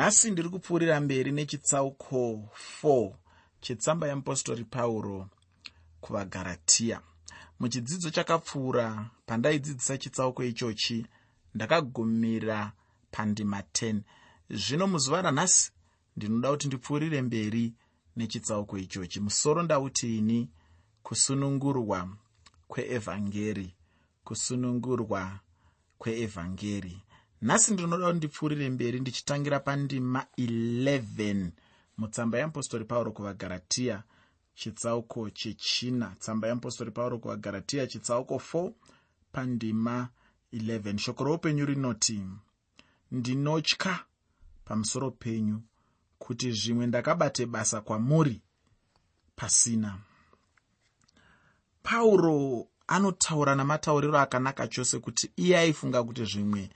nhasi ndiri kupfuurira mberi nechitsauko 4 chetsamba yeapostori pauro kuvagaratiya muchidzidzo chakapfuura pandaidzidzisa chitsauko ichochi ndakagumira pandima 10 zvino muzuva ranhasi ndinoda kuti ndipfuurire mberi nechitsauko ichochi. Musoro ndautini kusunungurwa kweevhangeri kusunungurwa kweevhangeri nhasi ndinoda kuti ndipfuurire mberi ndichitangira pandima 11 mutsamba yeapostori pauro kuvagaratiya chitsauko chechina. Tsamba yeapostori pauro kuvagaratiya chitsauko 4 pandima 11 shoko roupenyu rinoti ndinotya pamusoro penyu kuti zvimwe ndakabate basa kwamuri pasina. Pauro anotaura namatauriro akanaka chose kuti iye aifunga kuti zvimwe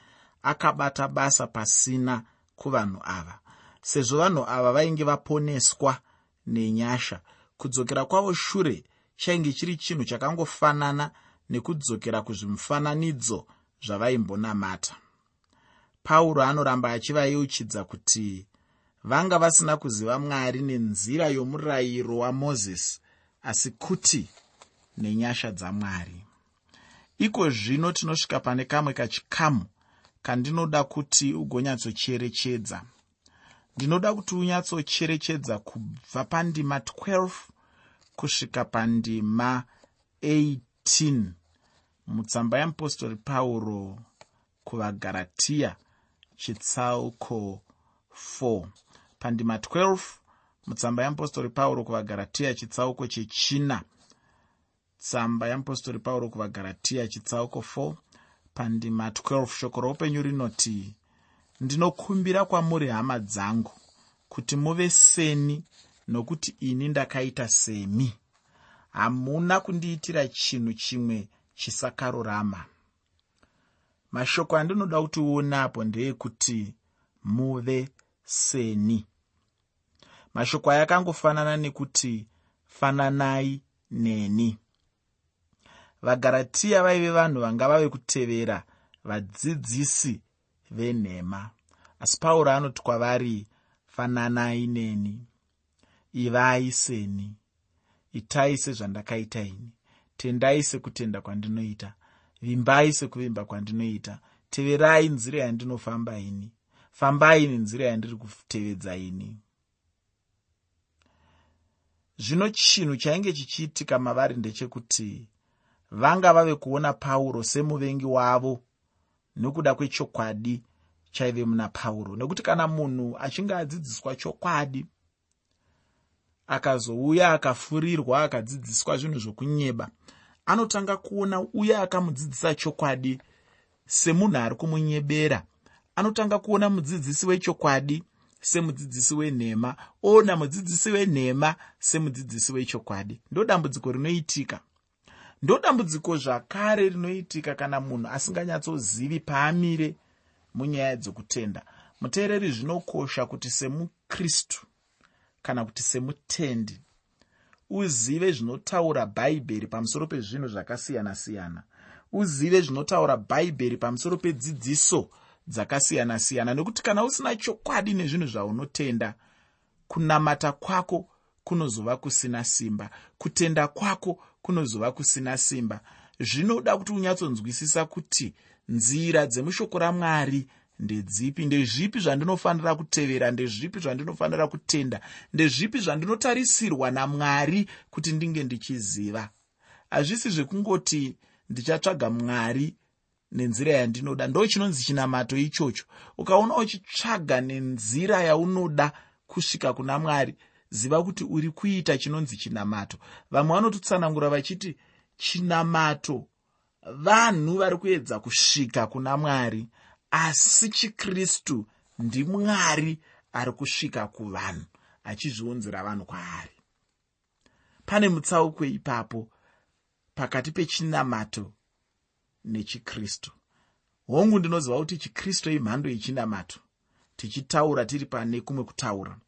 akabata basa pasina kuvanhu ava. Sezvo vanhu ava vainge vaponeswa nenyasha kudzokera kwavo shure chainge chiri chinhu chakangofanana nekudzokera kuzvimufananidzo zvavaimbonamata. Pauro anoramba achivayeuchidza kuti vanga vasina kuziva mwari nenzira yomurayiro wamozisi asi kuti nenyasha dzamwari iko zvino tinosvika pane kamwe kachikamu kandinoda kuti ugonyatsocherechedza. Ndinoda kuti unyatsocherechedza kubva pandima 12 kusvika pandima 18 mutsamba yeapostori pauro kuvagaratiya chitsauko 4 pandima 12 mutsamba yeapostori pauro kuvagaratiya chitsauko chechina. Tsamba yeapostori pauro kuvagaratiya chitsauko 4 pandima 12 shoko roupenyu rinoti ndinokumbira kwamuri hama dzangu kuti muve seni nokuti ini ndakaita semi. Hamuna kundiitira chinhu chimwe chisakarurama. Mashoko andinoda kuti uonapo ndeekuti muve seni. Mashoko aya akangofanana nekuti fananai neni vagaratiya vaive vanhu vanga vave kutevera vadzidzisi venhema. Asi pauro anoti kwavari fananai neni ivai seni itai sezvandakaita ini tendai sekutenda kwandinoita vimbai sekuvimba kwandinoita teverai nzira yandinofamba ini fambai nenzira yandiri kutevedza ini. Zvino chinhu chainge chichiitika mavari ndechekuti vanga vave kuona pauro semuvengi wavo nokuda kwechokwadi chaive muna pauro nekuti kana munhu achinge adzidziswa chokwadi akazouya akafurirwa akadzidziswa zvinhu zvokunyeba anotanga kuona uye akamudzidzisa chokwadi semunhu ari kumunyebera. Anotanga kuona mudzidzisi wechokwadi semudzidzisi wenhema oona mudzidzisi wenhema semudzidzisi wechokwadi. Ndo dambudziko rinoitika ndo dambudziko zvakare rinoitika kana munhu asinganyatsozivi paamire munyaya dzokutenda. Muteereri zvinokosha kuti semukristu kana kuti semutendi uzive zvinotaura bhaibheri pamusoro pezvinhu zvakasiyana-siyana. Uzive zvinotaura bhaibheri pamusoro pedzidziso dzakasiyana-siyana. Nekuti kana usina chokwadi nezvinhu zvaunotenda kunamata kwako kunozova kusina simba. Kutenda kwako kunozova kusina simba. Zvinoda kuti unyatsonzwisisa kuti nzira dzemushoko ramwari ndedzipi ndezvipi zvandinofanira kutevera ndezvipi zvandinofanira kutenda ndezvipi zvandinotarisirwa namwari kuti ndinge ndichiziva. Hazvisi zvekungoti ndichatsvaga mwari nenzira yandinoda. Ndo chinonzi chinamato ichocho. Ukaona uchitsvaga nenzira yaunoda kusvika kuna mwari ziva kuti uri kuita chinonzi chinamato. Vamwe vanototsanangura vachiti chinamato. Vanhu vari kuedza kusvika kuna mwari asi chikristu ndimwari ari kusvika kuvanhu achizviunzira vanhu kwaari. Pane mutsauko ipapo pakati pechinamato nechikristu. Hongu ndinoziva kuti chikristu imhando yechinamato tichitaura tiri pane kumwe kutaura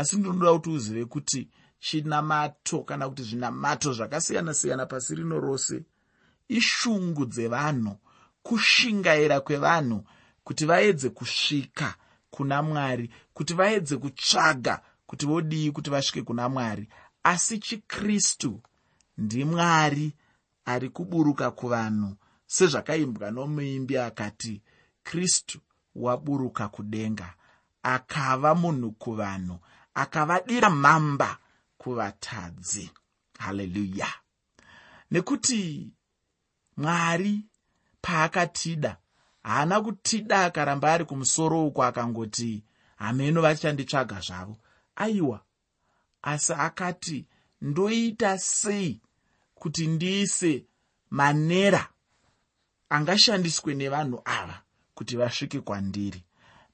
asi ndinoda kuti uzive kuti chinamato kana kuti zvinamato zvakasiyana-siyana pasi rino rose ishungu dzevanhu kushingaira kwevanhu kuti vaedze kusvika kuna mwari kuti vaedze kutsvaga kuti vodii kuti vasvike kuna mwari. Asi chikristu ndimwari ari kuburuka kuvanhu sezvakaimbwa nomuimbi akati kristu waburuka kudenga akava munhu kuvanhu akavadira mhamba kuvatadzi. Haleluya nekuti mwari paakatida haana kutida akaramba ari kumusoro uko akangoti hameno vachanditsvaga zvavo. Aiwa. Asi akati ndoita sei kuti ndiise manera angashandiswe nevanhu ava kuti vasvike kwandiri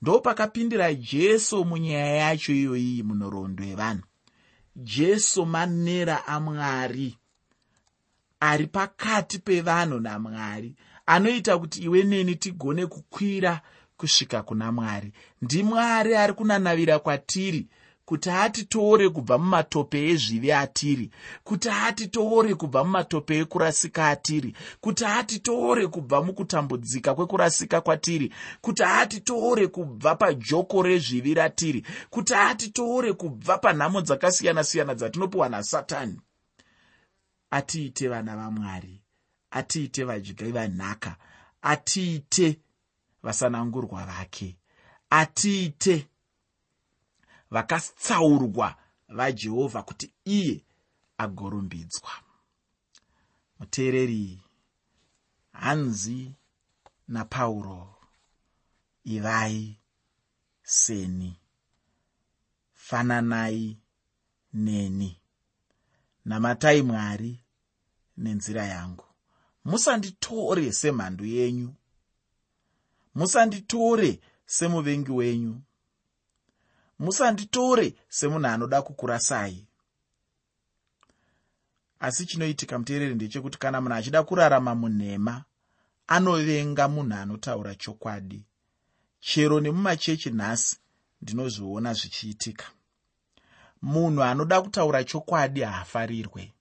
ndo pakapindira jesu munyaya yacho iyoyi munhoroondo yevanhu jesu manera amwari ari pakati pevanhu namwari. Anoita kuti iwe neni tigone kukwira kusvika kuna mwari. Ndimwari ari kunanavira kwatiri kuti atitore kubva mumatope ezvivi atiri kuti atitore kubva mumatope ekurasika atiri kuti atitore kubva mukutambudzika kwekurasika kwatiri kuti atitore kubva pajoko rezvivi ratiri kuti atitore kubva panhamo dzakasiyana-siyana dzatinopiwa nasatani. Atiite vana vamwari atiite vadyi vanhaka atiite vasanangurwa vake atiite vakatsaurwa vajehovha kuti iye agorumbidzwa. Muteereri hanzi napauro ivai seni. Fananai neni. Namatai mwari nenzira yangu. Musanditore semhandu yenyu. Musanditore semuvengi wenyu musanditore semunhu anoda kukurasai asi chinoitika muteereri ndechekuti kana munhu achida kurarama munhema anovenga munhu anotaura chokwadi. Chero nemumachechi nhasi ndinozviona zvichiitika. Munhu anoda kutaura chokwadi haafarirwe.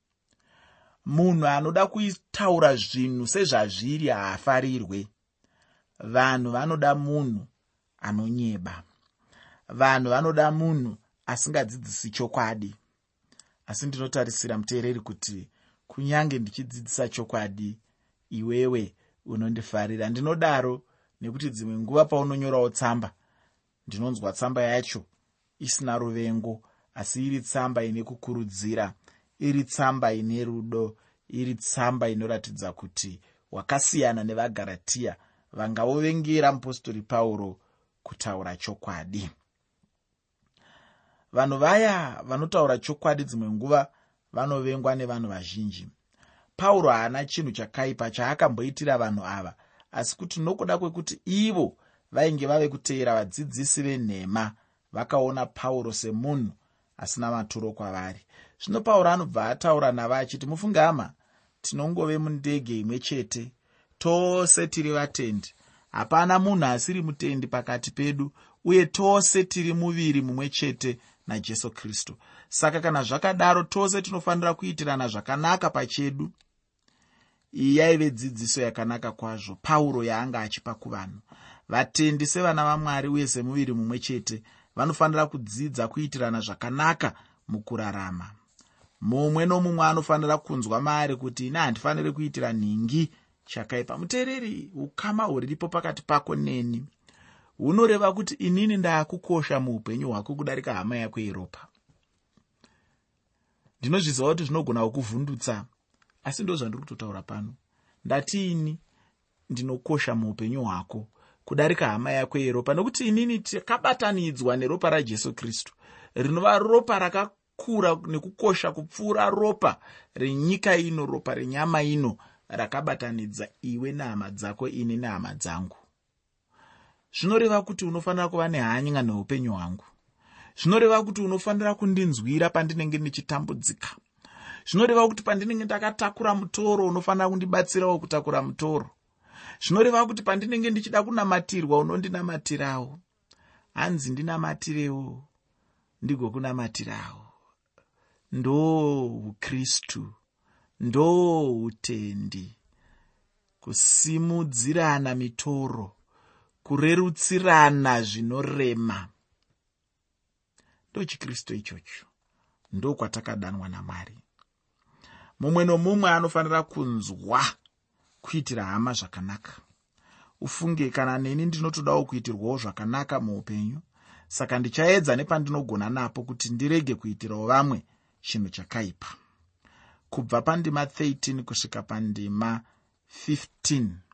Munhu anoda kutaura zvinhu sezvazviri haafarirwe. Vanhu vanoda munhu anonyeba vanhu vanoda munhu asingadzidzisi chokwadi. Asi ndinotarisira muteereri kuti kunyange ndichidzidzisa chokwadi iwewe unondifarira. Ndinodaro nekuti dzimwe nguva paunonyorawo tsamba ndinonzwa tsamba yacho isina ruvengo asi iri tsamba ine kukurudzira iri tsamba ine rudo iri tsamba inoratidza kuti wakasiyana nevagaratiya vangavovengera mupostori pauro kutaura chokwadi vanhu vaya vanotaura chokwadi dzimwe nguva vanovengwa nevanhu vazhinji. Pauro haana chinhu chakaipa chaakamboitira vanhu ava asi kuti nokuda kwekuti ivo vainge vave kuteera vadzidzisi venhema vakaona pauro semunhu asina maturo kwavari. Zvino pauro anobva ataura navo achiti mufunge hama tinongove mundege imwe chete. Tose tiri vatendi. Hapana munhu asiri mutendi pakati pedu uye tose tiri muviri mumwe chete najesu kristu. Saka kana zvakadaro tose tinofanira kuitirana zvakanaka pachedu iyi yaive dzidziso yakanaka kwazvo pauro yaanga achipa kuvanhu. Vatendi sevana vamwari uye semuviri mumwe chete vanofanira kudzidza kuitirana zvakanaka mukurarama. Mumwe nomumwe anofanira kunzwa maari kuti ine handifaniri kuitira nhingi chakaipa. Muteereri ukama huripo pakati pako neni hunoreva kuti inini ndaakukosha muupenyu hwako kudarika hama yako yeropa. Ndinozviziva kuti zvinogona kukuvhundutsa asi ndo zvandiri kutotaura pano. Ndatiini ndinokosha muupenyu hwako kudarika hama yako yeropa? Nokuti inini takabatanidzwa neropa rajesu kristu rinova ropa rakakura nekukosha kupfuura ropa renyika ino ropa renyama ino rakabatanidza iwe nehama dzako ini nehama dzangu zvinoreva kuti unofanira kuva nehanya neupenyu hwangu. Zvinoreva kuti unofanira kundinzwira pandinenge ndichitambudzika. Zvinoreva kuti pandinenge ndakatakura mutoro unofanira kundibatsirawo kutakura mutoro. Zvinoreva kuti pandinenge ndichida kunamatirwa unondinamatirawo hanzi ndinamatirewo ndigokunamatirawo ndo ukristu ndo utendi. Kusimudzirana mitoro kurerutsirana zvinorema. Ndochikristu ichocho. Ndokwatakadanwa namwari mumwe nomumwe anofanira kunzwa kuitira hama zvakanaka. Ufunge kana neni ndinotodawo kuitirwawo zvakanaka muupenyu. Saka ndichaedza nepandinogona napo kuti ndirege kuitirawo vamwe chinhu chakaipa. Kubva pandima 13 kusvika pandima 15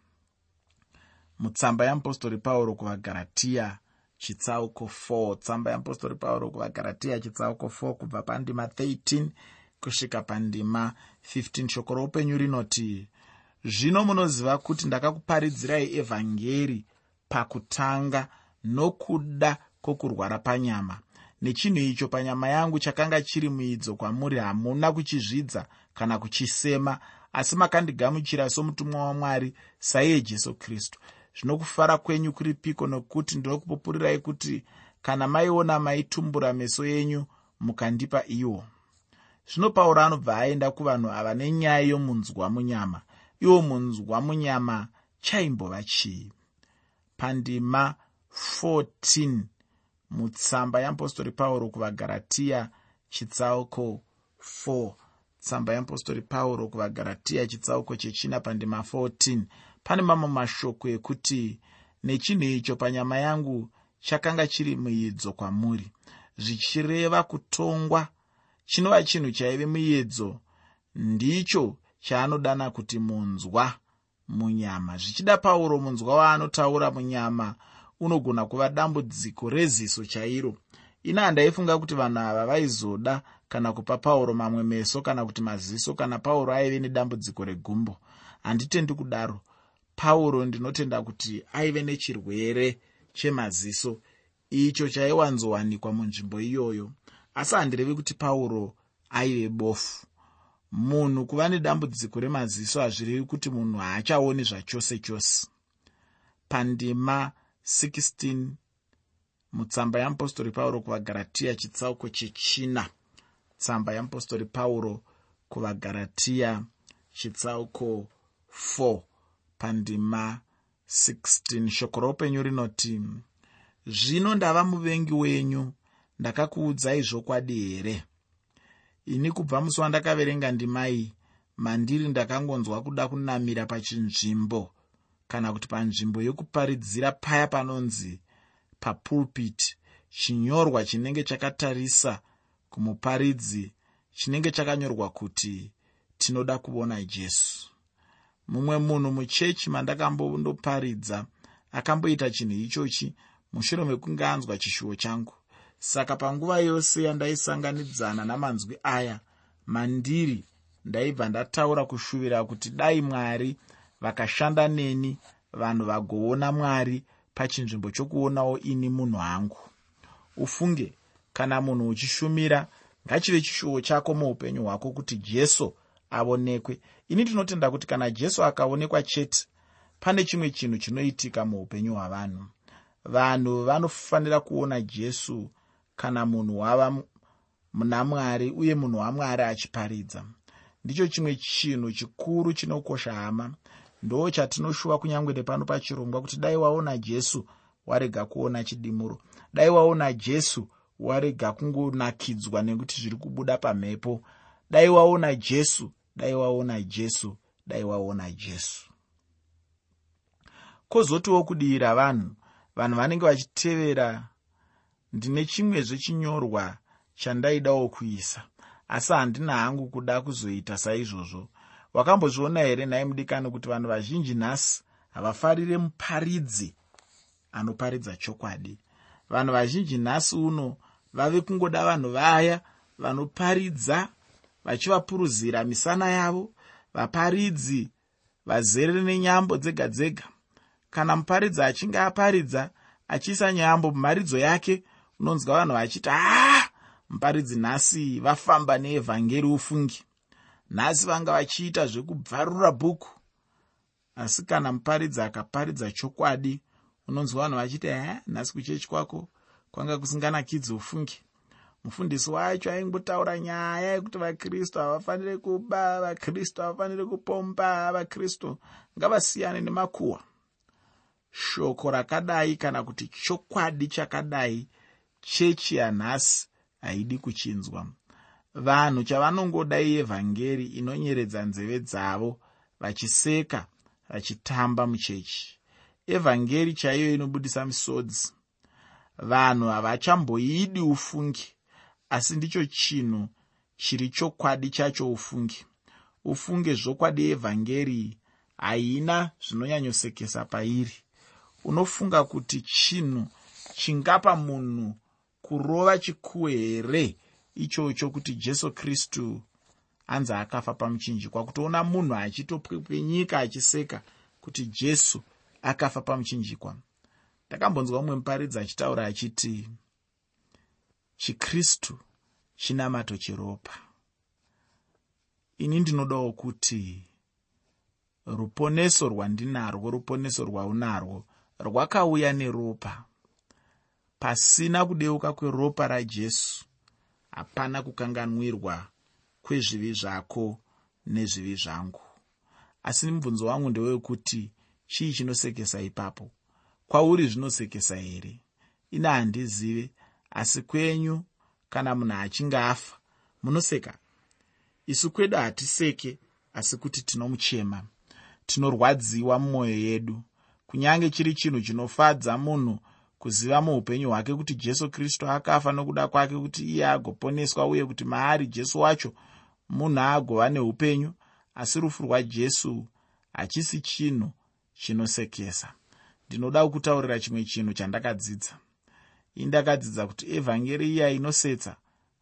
mutsamba yamupostori pauro kuvagaratiya chitsauko 4 tsamba yamupostori pauro kuvagaratiya chitsauko 4 kubva pandima 13 kusvika pandima 15 shoko roupenyu rinoti zvino munoziva kuti ndakakuparidzirai evhangeri pakutanga nokuda kwokurwara panyama. Nechinhu icho panyama yangu chakanga chiri muidzo kwamuri hamuna kuchizvidza kana kuchisema asi makandigamuchira somutumwa wamwari saiye jesu kristu zvino kufara kwenyu kuripiko? Nokuti ndinokupupurirai kuti kana maiona maitumbura meso yenyu mukandipa iwo. Zvino pauro anobva aenda kuvanhu ava nenyaya yomunzwa munyama. Iwo munzwa munyama chaimbova chii? Pandima 14 mutsamba yeapostori pauro kuvagaratiya chitsauko 4 tsamba yeapostori pauro kuvagaratiya chitsauko chechina pandima 14 pane mamwe mashoko ekuti nechinhu icho panyama yangu chakanga chiri muedzo kwamuri. Zvichireva kutongwa. Chinova chinhu chaive muedzo ndicho chaanodana kuti munzwa munyama. Zvichida pauro munzwa waanotaura munyama unogona kuva dambudziko reziso chairo. Ina handaifunga kuti vanhu ava vaizoda kana kupa pauro mamwe meso kana kuti maziso kana pauro aive nedambudziko regumbo. Handitendi kudaro. Pauro ndinotenda kuti aive nechirwere chemaziso. Icho chaiwanzowanikwa munzvimbo iyoyo. Asi handirevi kuti pauro aive bofu. Munhu kuva nedambudziko remaziso hazvirevi kuti munhu haachaoni zvachose chose. Pandima 16 mutsamba yeapostori pauro kuvagaratiya chitsauko chechina tsamba yeapostori pauro kuvagaratiya chitsauko 4 pandima 16 shoko roupenyu rinoti zvino ndava muvengi wenyu ndakakuudzai zvokwadi here? Ini kubva musi wandakaverenga ndimai mandiri ndakangonzwa kuda kunamira pachinzvimbo kana kuti panzvimbo yokuparidzira paya panonzi papulpit chinyorwa chinenge chakatarisa kumuparidzi chinenge chakanyorwa kuti tinoda kuona jesu. Mumwe munhu muchechi mandakambondoparidza akamboita chinhu ichochi mushure mekunge anzwa chishuwo changu. Saka panguva yose yandaisanganidzana namanzwi aya mandiri ndaibva ndataura kushuvira kuti dai mwari vakashanda neni vanhu vagoona mwari pachinzvimbo chokuonawo ini munhu hangu ufunge kana munhu uchishumira ngachive chishuwo chako muupenyu hwako kuti jesu aonekwe ini tinotenda kuti kana jesu akaonekwa chete pane chimwe chinhu chinoitika muupenyu hwavanhu. Vanhu vanofanira kuona jesu kana munhu wava muna mwari uye munhu wamwari achiparidza. Ndicho chimwe chinhu chikuru chinokosha hama. Ndo chatinoshuva kunyange nepano pachirongwa kuti dai waona jesu warega kuona chidimuro. Dai waona jesu warega kungonakidzwa nekuti zviri kubuda pamhepo. Dai waona jesu dai waona jesu dai waona jesu. Kwozotiwo kudiyira vanhu vanhu vanenge vachitevera ndine chimwezve chinyorwa chandaidawo kuisa asi handina hangu kuda kuzoita saizvozvo. Wakambozviona here nhai mudikani kuti vanhu vazhinji nhasi havafarire muparidzi anoparidza chokwadi? Vanhu vazhinji nhasi uno vave kungoda vanhu vaya vanoparidza vachivapuruzira misana yavo. Vaparidzi vazere nenyambo dzega dzega. Kana muparidzi achinge aparidza achiisa nyambo mumharidzo yake unonzwa vanhu vachiti haa muparidzi nhasi vafamba neevhangeri ufungi. Nhasi vanga vachiita zvekubvarura bhuku. Asi kana muparidzi akaparidza chokwadi unonzwa vanhu vachiti he nhasi kuchechi kwako kwanga kusinganakidzi ufungi. Mufundisi wacho aingotaura nyaya yekuti vakristu havafaniri kuba vakristu havafaniri kupomba vakristu ngavasiyane nemakuhwa. Shoko rakadai kana kuti chokwadi chakadai chechi yanhasi haidi kuchinzwa. Vanhu chavanongoda ievhangeri inonyeredza nzeve dzavo vachiseka vachitamba muchechi. Evhangeri chaiyo inobudisa misodzi vanhu havachamboidi ufungi asi ndicho chinhu chiri chokwadi chacho ufungi. Ufunge zvokwadi evhangeri haina zvinonyanyosekesa pairi. Unofunga kuti chinhu chingapa munhu kurova chikuwe here? Ichocho kuti jesu kristu anzi akafa pamuchinjikwa kutoona munhu achitopwepwenyika achiseka kuti jesu akafa pamuchinjikwa ndakambonzwa mumwe muparidzi achitaura achiti chikristu chinamato cheropa. Ini ndinodawo kuti ruponeso rwandinarwo ruponeso rwaunarwo rwakauya neropa. Pasina kudeuka kweropa rajesu hapana kukanganwirwa kwezvivi zvako nezvivi zvangu. Asi mubvunzo wangu ndewekuti chii chinosekesa ipapo kwauri zvinosekesa here? Ina handizive asi kwenyu kana munhu achinge afa munoseka? Isu kwedu hatiseke asi kuti tinomuchema tinorwadziwa mumwoyo yedu. Kunyange chiri chinhu chinofadza munhu kuziva muupenyu hwake kuti jesu kristu akafa nokuda kwake kuti iye agoponeswa uye kuti maari jesu wacho munhu agova neupenyu asi rufu rwajesu hachisi chinhu chinosekesa ndinoda kutaurira chimwe chinhu chandakadzidza. Indakadzidza kuti evhangeri iya inosetsa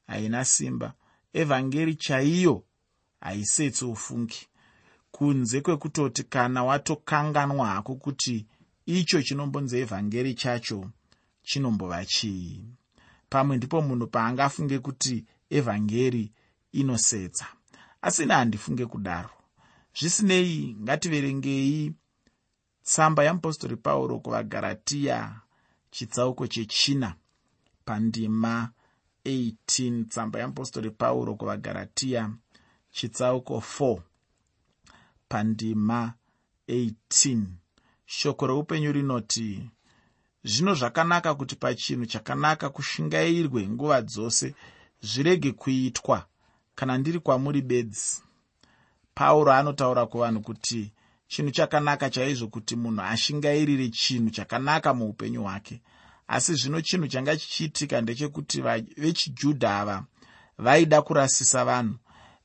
haina simba. Evhangeri chaiyo haisetsi ufungi. Kunze kwekutoti kana watokanganwa hako kuti icho chinombonzi evhangeri chacho chinombova chii. Pamwe ndipo munhu paangafunge kuti evhangeri inosetsa. Asi ine handifunge kudaro. Zvisinei ngativerengei tsamba yamupostori pauro kuvagaratiya chitsauko chechina pandima 18 tsamba yamupostori pauro kuvagaratiya chitsauko 4 pandima 18 shoko reupenyu rinoti zvino zvakanaka kuti pachinhu chakanaka kushingairwe nguva dzose zvirege kuitwa kana ndiri kwamuri bedzi. Pauro anotaura kuvanhu kuti chinhu chakanaka chaizvo kuti munhu ashingairire chinhu chakanaka muupenyu hwake. Asi zvino chinhu changa chichiitika ndechekuti vechijudha ava vaida kurasisa vanhu.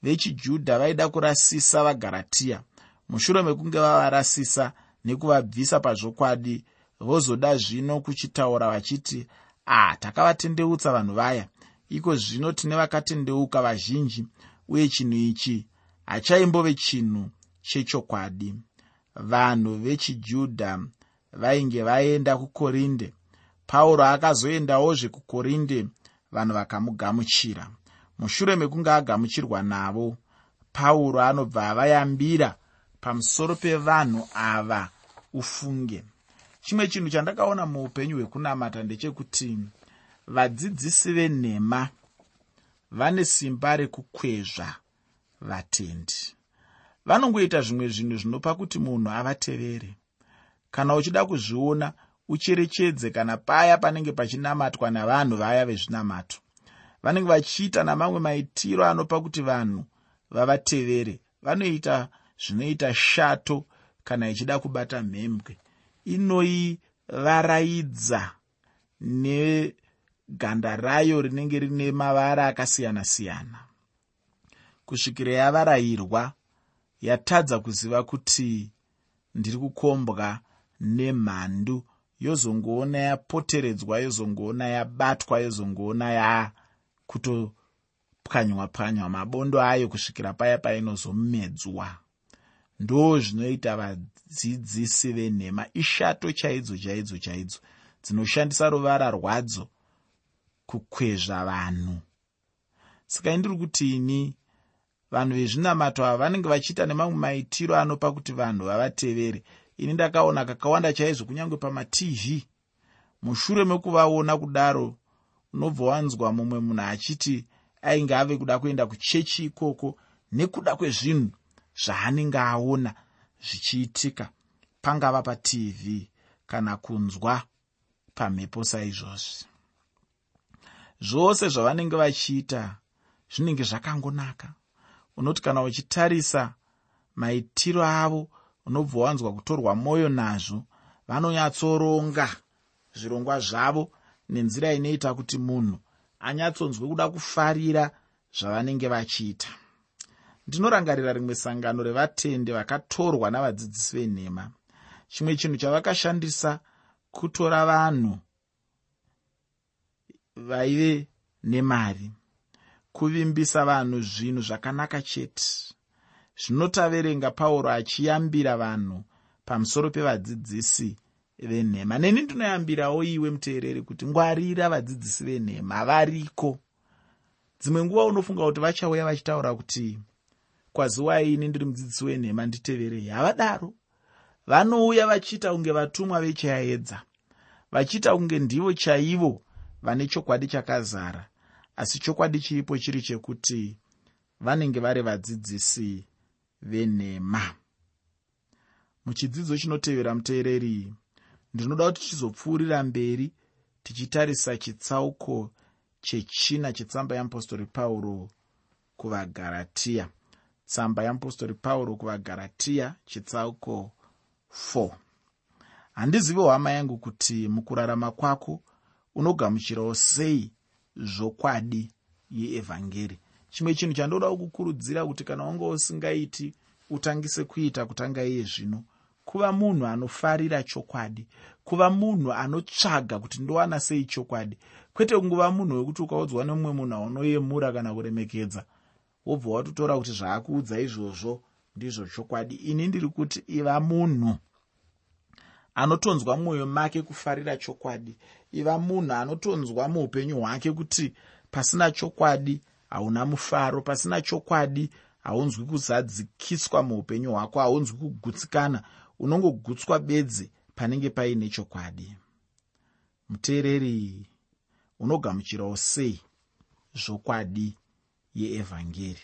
Vechijudha vaida kurasisa vagaratiya mushure mekunge vavarasisa nekuvabvisa pazvokwadi vozoda zvino kuchitaura vachiti a takavatendeutsa vanhu vaya. Iko zvino tine vakatendeuka vazhinji uye chinhu ichi hachaimbove chinhu chechokwadi vanhu vechijudha vainge vaenda kukorinde. Pauro akazoendawozve kukorinde vanhu vakamugamuchira. Mushure mekunge agamuchirwa navo pauro anobva avayambira pamusoro pevanhu ava ufunge. Chimwe chinhu chandakaona muupenyu hwekunamata ndechekuti vadzidzisi venhema vane simba rekukwezva vatendi vanongoita zvimwe zvinhu zvinopa kuti munhu avatevere. Kana uchida kuzviona ucherechedze kana paya panenge pachinamatwa navanhu vaya vezvinamato vanenge vachiita namamwe maitiro anopa kuti vanhu vavatevere. Vanoita zvinoita shato kana ichida kubata mhembwe. Inoivaraidza neganda rayo rinenge rine mavara akasiyana-siyana. Kusvikira yavarayirwa yatadza kuziva kuti ndiri kukombwa nemhandu yozongoona yapoteredzwa yozongoona yabatwa yozongoona yakutopwanywa pwanywa mabondo ayo kusvikira paya painozomedzwa ndo zvinoita vadzidzisi venhema ishato chaidzo chaidzo chaidzo dzinoshandisa ruvara rwadzo kukwezva vanhu. Saka indiri kuti ini vanhu vezvinamato ava vanenge vachiita nemamwe maitiro anopa kuti vanhu vavatevere. Ini ndakaona kakawanda chaizvo kunyange pamatv mushure mekuvaona kudaro unobva wanzwa mumwe munhu achiti ainge ave kuda kuenda kuchechi ikoko nekuda kwezvinhu zvaanenge aona zvichiitika pangava patv kana kunzwa pamhepo saizvozvi. Zvose zvavanenge vachiita zvinenge zvakangonaka unoti kana uchitarisa maitiro avo unobva wanzwa kutorwa mwoyo nazvo vanonyatsoronga zvirongwa zvavo nenzira inoita kuti munhu anyatsonzwe kuda kufarira zvavanenge vachiita. Ndinorangarira rimwe sangano revatende vakatorwa navadzidzisi venhema. Chimwe chinhu chavakashandisa kutora vanhu vaive nemari kuvimbisa vanhu zvinhu zvakanaka chete. Zvinotaverenga pauro achiyambira vanhu pamusoro pevadzidzisi venhema. Neni ndinoyambirawo iwe muteereri kuti ngwarira vadzidzisi venhema variko? Dzimwe nguva unofunga kuti vachauya vachitaura kuti kwaziwaini ndiri mudzidzisi wenhema nditeverei havadaro. Vanouya vachiita kunge vatumwa vechaedza vachiita kunge ndivo chaivo vane chokwadi chakazara asi chokwadi chiripo chiri chekuti vanenge vari vadzidzisi venhema. Muchidzidzo chinotevera muteereri ndinoda kuti tichizopfuurira mberi tichitarisa chitsauko chechina chetsamba yeapostori pauro kuvagaratiya tsamba yeapostori pauro kuvagaratiya chitsauko 4 handizivi hama yangu kuti mukurarama kwako unogamuchirawo sei zvokwadi yeevhangeri. Chimwe chinhu chandoda kukurudzira kuti kana wanga usingaiti utangise kuita kutanga iye zvino. Kuva munhu anofarira chokwadi kuva munhu anotsvaga kuti ndowana sei chokwadi. Kwete kunguva munhu wekuti ukaudzwa nemumwe munhu aunoyemura kana kuremekedza wobva watotora kuti zvaakuudza izvozvo ndizvo chokwadi. Ini ndiri kuti iva munhu anotonzwa mwoyo make kufarira chokwadi iva munhu anotonzwa muupenyu hwake kuti pasina chokwadi hauna mufaro. Pasina chokwadi haunzwi kuzadzikiswa muupenyu hwako haunzwi kugutsikana. Unongogutswa bedzi panenge paine chokwadi. Muteereri unogamuchirawo sei zvokwadi yeevhangeri?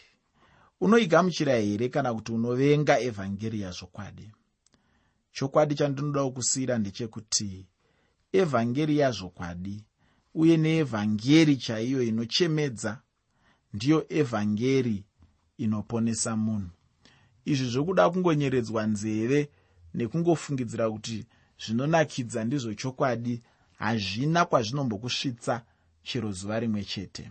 Unoigamuchira here kana kuti unovenga evhangeri yazvokwadi? Chokwadi chandinodawo kusiyira ndechekuti evhangeri yazvokwadi uye neevhangeri chaiyo inochemedza ndiyo evhangeri inoponesa munhu. Izvi zvokuda kungonyeredzwa nzeve nekungofungidzira kuti zvinonakidza ndizvo chokwadi hazvina kwazvinombokusvitsa chero zuva rimwe chete